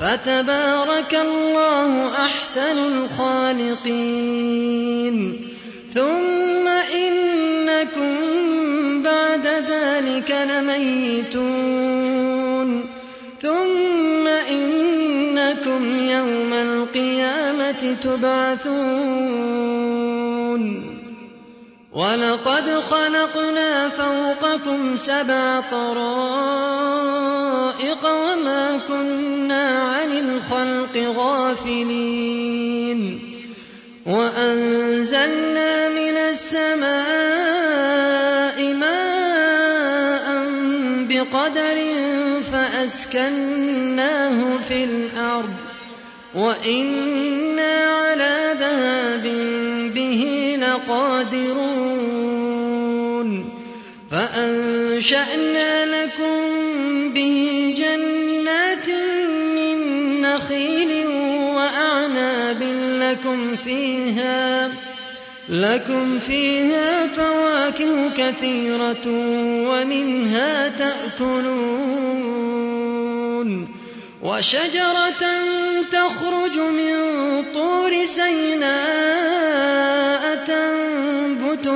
فتبارك الله أحسن الخالقين. ثم إنكم بعد ذلك لميتون. ثم إنكم يوم القيامة تبعثون. ولقد خلقنا فوقكم سبع طرائق وما كنا عن الخلق غافلين. وأنزلنا من السماء ماء بقدر فأسكناه في الأرض. وإنا على ذهاب فأنشأنا لكم به جنات من نخيل وأعناب لكم فيها لكم فيها فواكه كثيرة ومنها تأكلون وشجرة تخرج من طور سيناء تنبت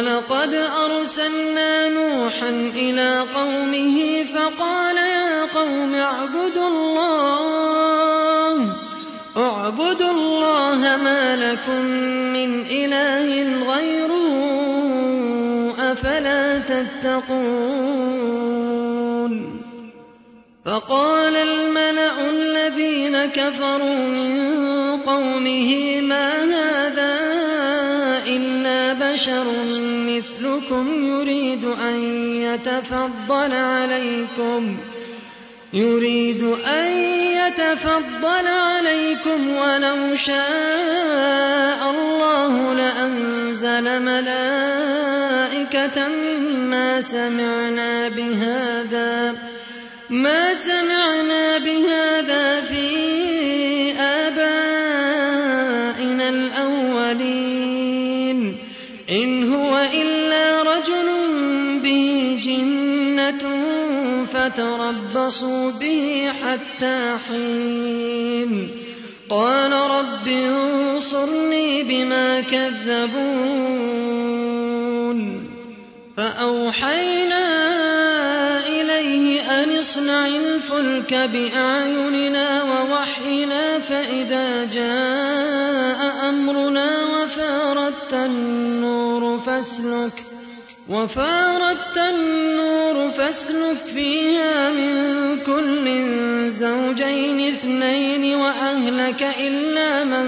ولقد أرسلنا نوحا إلى قومه فقال يا قوم اعبدوا الله اعبدوا الله ما لكم من إله غيره أفلا تتقون؟ فقال الملأ الذين كفروا من قومه ما هذا بشر مثلكم يريد أن يتفضل عليكم. يريد أن يتفضل عليكم ولو شاء الله لأنزل ملائكة ما سمعنا بهذا ما سمعنا بهذا في فتربصوا به حتى حين. قال رب انصرني بما كذبون. فأوحينا إليه أن اصنع الفلك بأعيننا ووحينا فإذا جاء أمرنا وفارت النور فاسلك. وفارت النور فاسلك فيها من كل زوجين اثنين وأهلك إلا من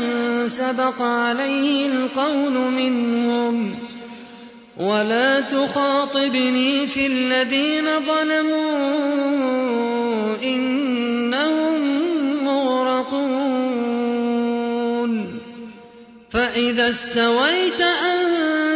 سبق عليه القول منهم. ولا تخاطبني في الذين ظلموا إنهم مغرقون. فإذا استويت أنت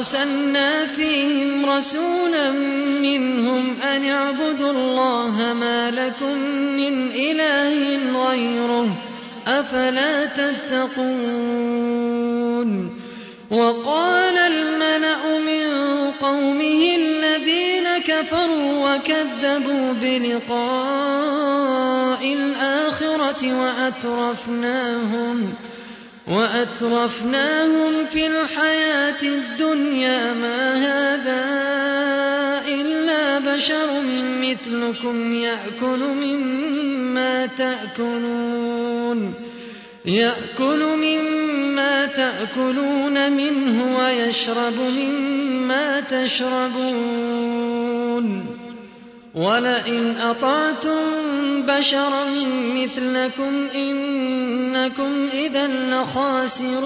فأرسلنا فيهم رسولا منهم أن اعبدوا الله ما لكم من إله غيره أفلا تتقون وقال الملأ من قومه الذين كفروا وكذبوا بلقاء الآخرة وأترفناهم وأترفناهم في الحياة الدنيا ما هذا إلا بشر مثلكم يأكل مما تأكلون يأكل مما تأكلون منه ويشرب مما تشربون ولئن أطعتم بشرا مثلكم إنكم إذا لخاسرون.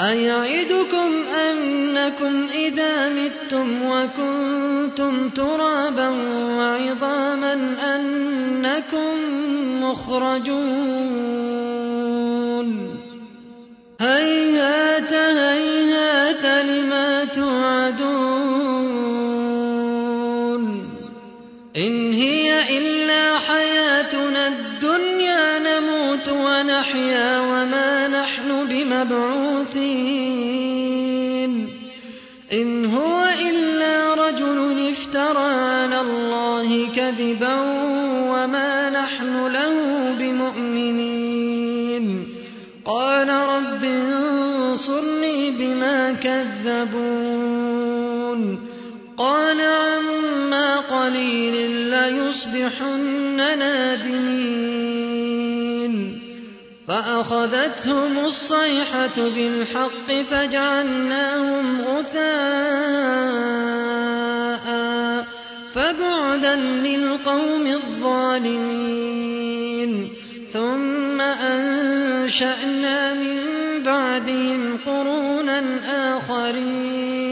أيعدكم أنكم إذا متم وكنتم ترابا وعظاما أنكم مخرجون. هيهات هيهات قليل ليصبحن نادمين. فأخذتهم الصيحة بالحق فجعلناهم غثاء فبعدا للقوم الظالمين. ثم أنشأنا من بعدهم قرونا آخرين.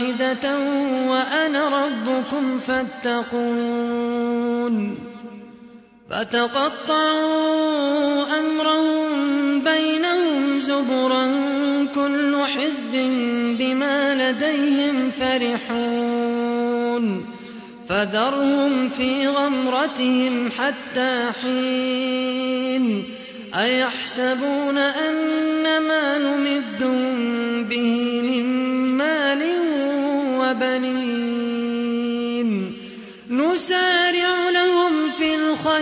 واحدة وأنا ربكم فاتقون فتقطعوا أمرهم بينهم زبرا كل حزب بما لديهم فرحون فذرهم في غمرتهم حتى حين أيحسبون أن ما نمدهم به وبنين نسارع لهم في الخيرات.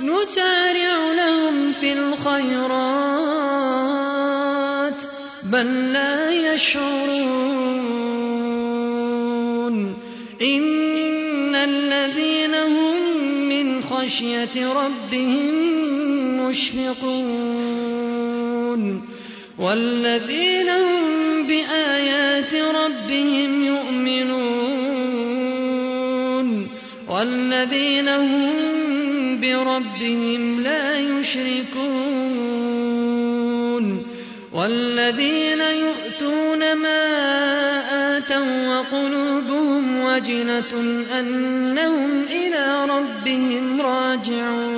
نسارع لهم في الخيرات. بل لا يشعرون. إن الذين هم من خشية ربهم مشفقون. والذين هم بآيات ربهم يؤمنون والذين هم بربهم لا يشركون والذين يؤتون ما آتوا وقلوبهم وجلة أنهم إلى ربهم راجعون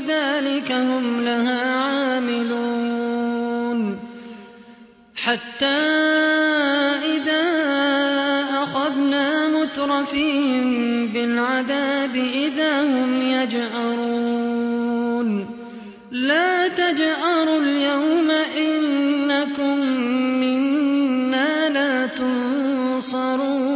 ذلك هم لها عاملون. حتى إذا أخذنا مترفين بالعذاب إذا هم يجأرون. لا تجأروا اليوم إنكم منا لا تنصرون.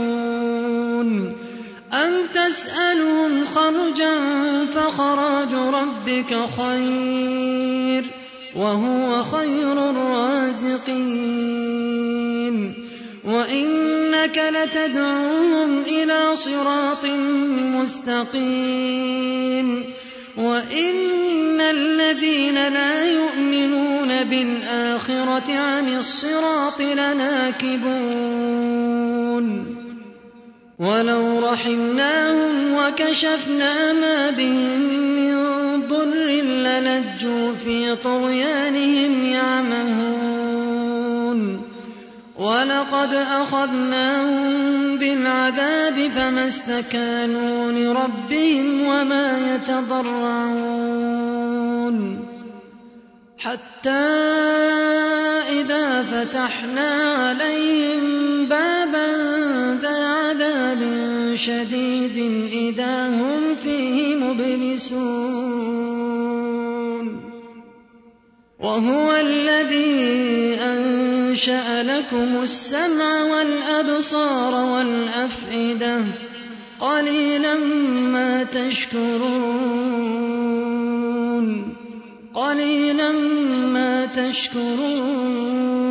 أم تسألهم خرجا فخراج ربك خير وهو خير الرازقين وإنك لتدعوهم إلى صراط مستقيم وإن الذين لا يؤمنون بالآخرة عن الصراط لناكبون ولو رحمناهم وكشفنا ما بهم من ضر للجوا في طغيانهم يعمهون. ولقد أخذناهم بالعذاب فما استكانوا لربهم وما يتضرعون. حتى إذا فتحنا عليهم شديد إذا هم فيه مبلسون. وهو الذي أنشأ لكم السمع والأبصار والأفئدة. قليلا ما تشكرون. قليلا ما تشكرون.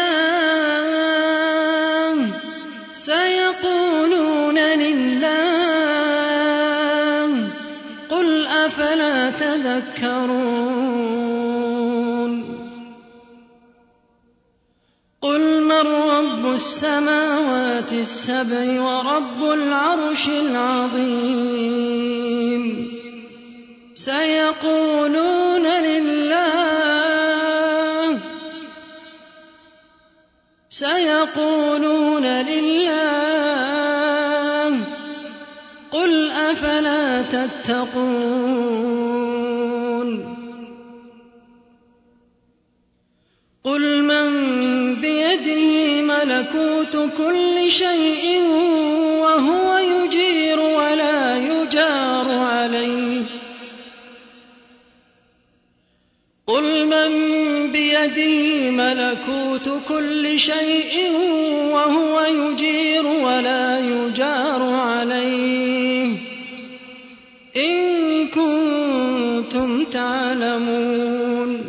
السماوات السبع ورب العرش العظيم. سيقولون لله سيقولون لله قل أفلا تتقون؟ ملكوت كل شيء وهو يجير ولا يجار عليه. قل من بيده ملكوت كل شيء وهو يجير ولا يجار عليه. إن كنتم تعلمون.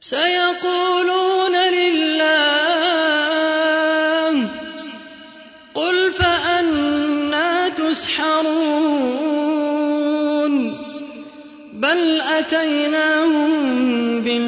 سيقولون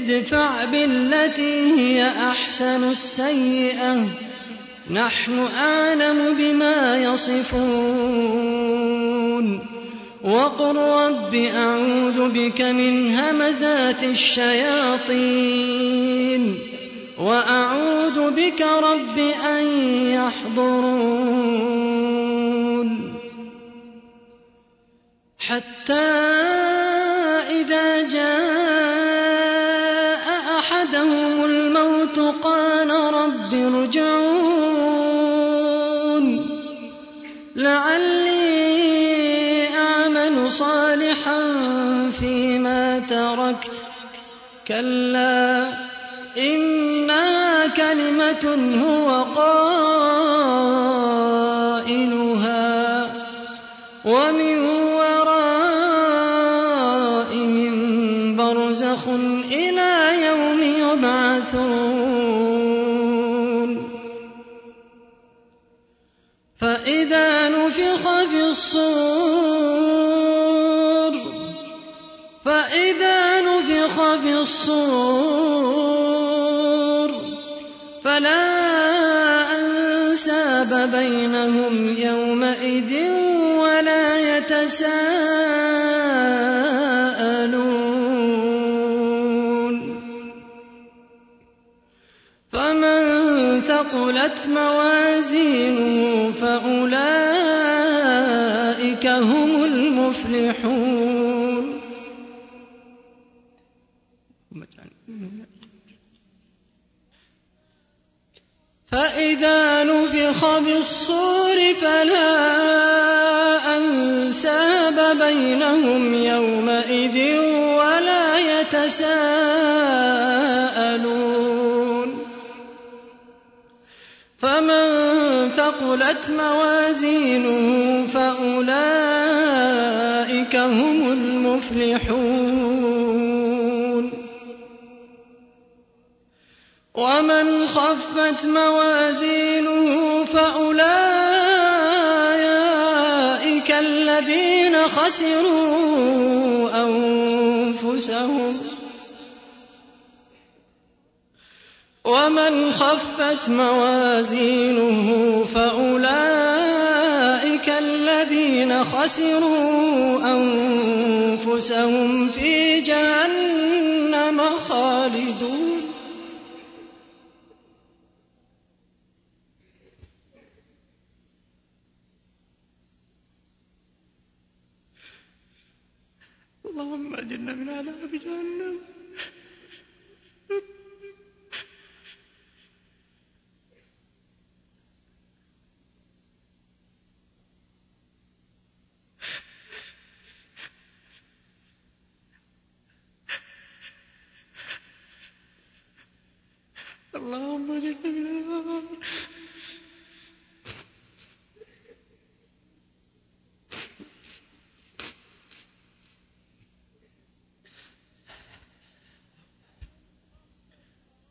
ادفع بالتي هي أحسن السيئة. نحن أعلم بما يصفون. وقل رب أعوذ بك من همزات الشياطين. وأعوذ بك رب أن يحضرون. حتى كلا إنها كلمة هو قائلها ومن ثقلت موازينه فأولئك هم المفلحون. فإذا نفخ بالصور فلا أنساب بينهم يومئذ ولا يتساءلون ثقلت موازينه فأولئك هم المفلحون. ومن خفت موازينه فأولئك الذين خسروا أنفسهم. ومن خفت موازينه فأولئك الذين خسروا أنفسهم في جهنم خالدون. اللهم أجرنا من عذاب جهنم اللهم اجرنا من النار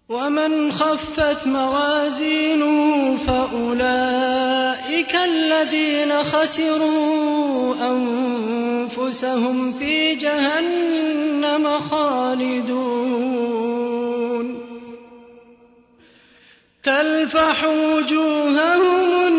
ومن خفت موازينه فأولئك الذين خسروا أنفسهم في جهنم خالدون. تلفح وجوههم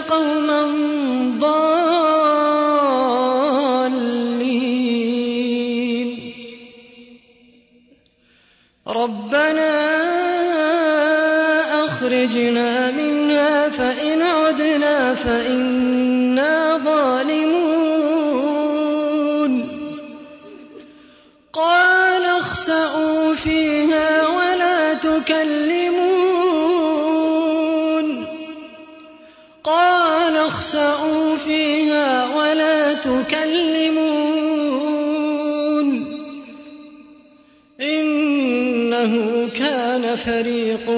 قوما ضالين. ربنا أخرجنا منها فإن عدنا فإنا ظالمون. فريق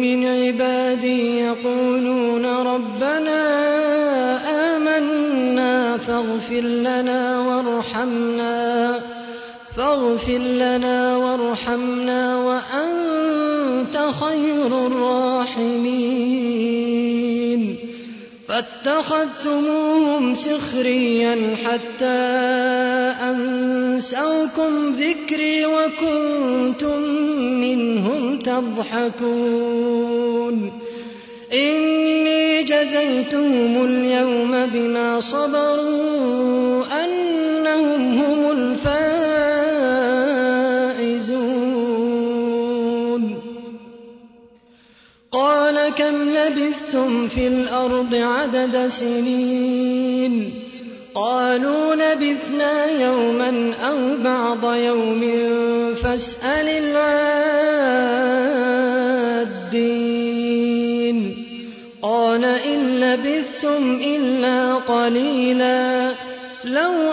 من عبادي يقولون ربنا آمنا فاغفر لنا وارحمنا فاغفر لنا وارحمنا فاتخذتموهم سخريا حتى أنسوكم ذكري وكنتم منهم تضحكون. إني جزيتهم اليوم بما صبروا أنهم هم الفائزون في الأرض عدد سنين. قالوا لبثنا يوما أو بعض يوم فاسأل العادين. قال إن لبثتم إلا قليلا. لو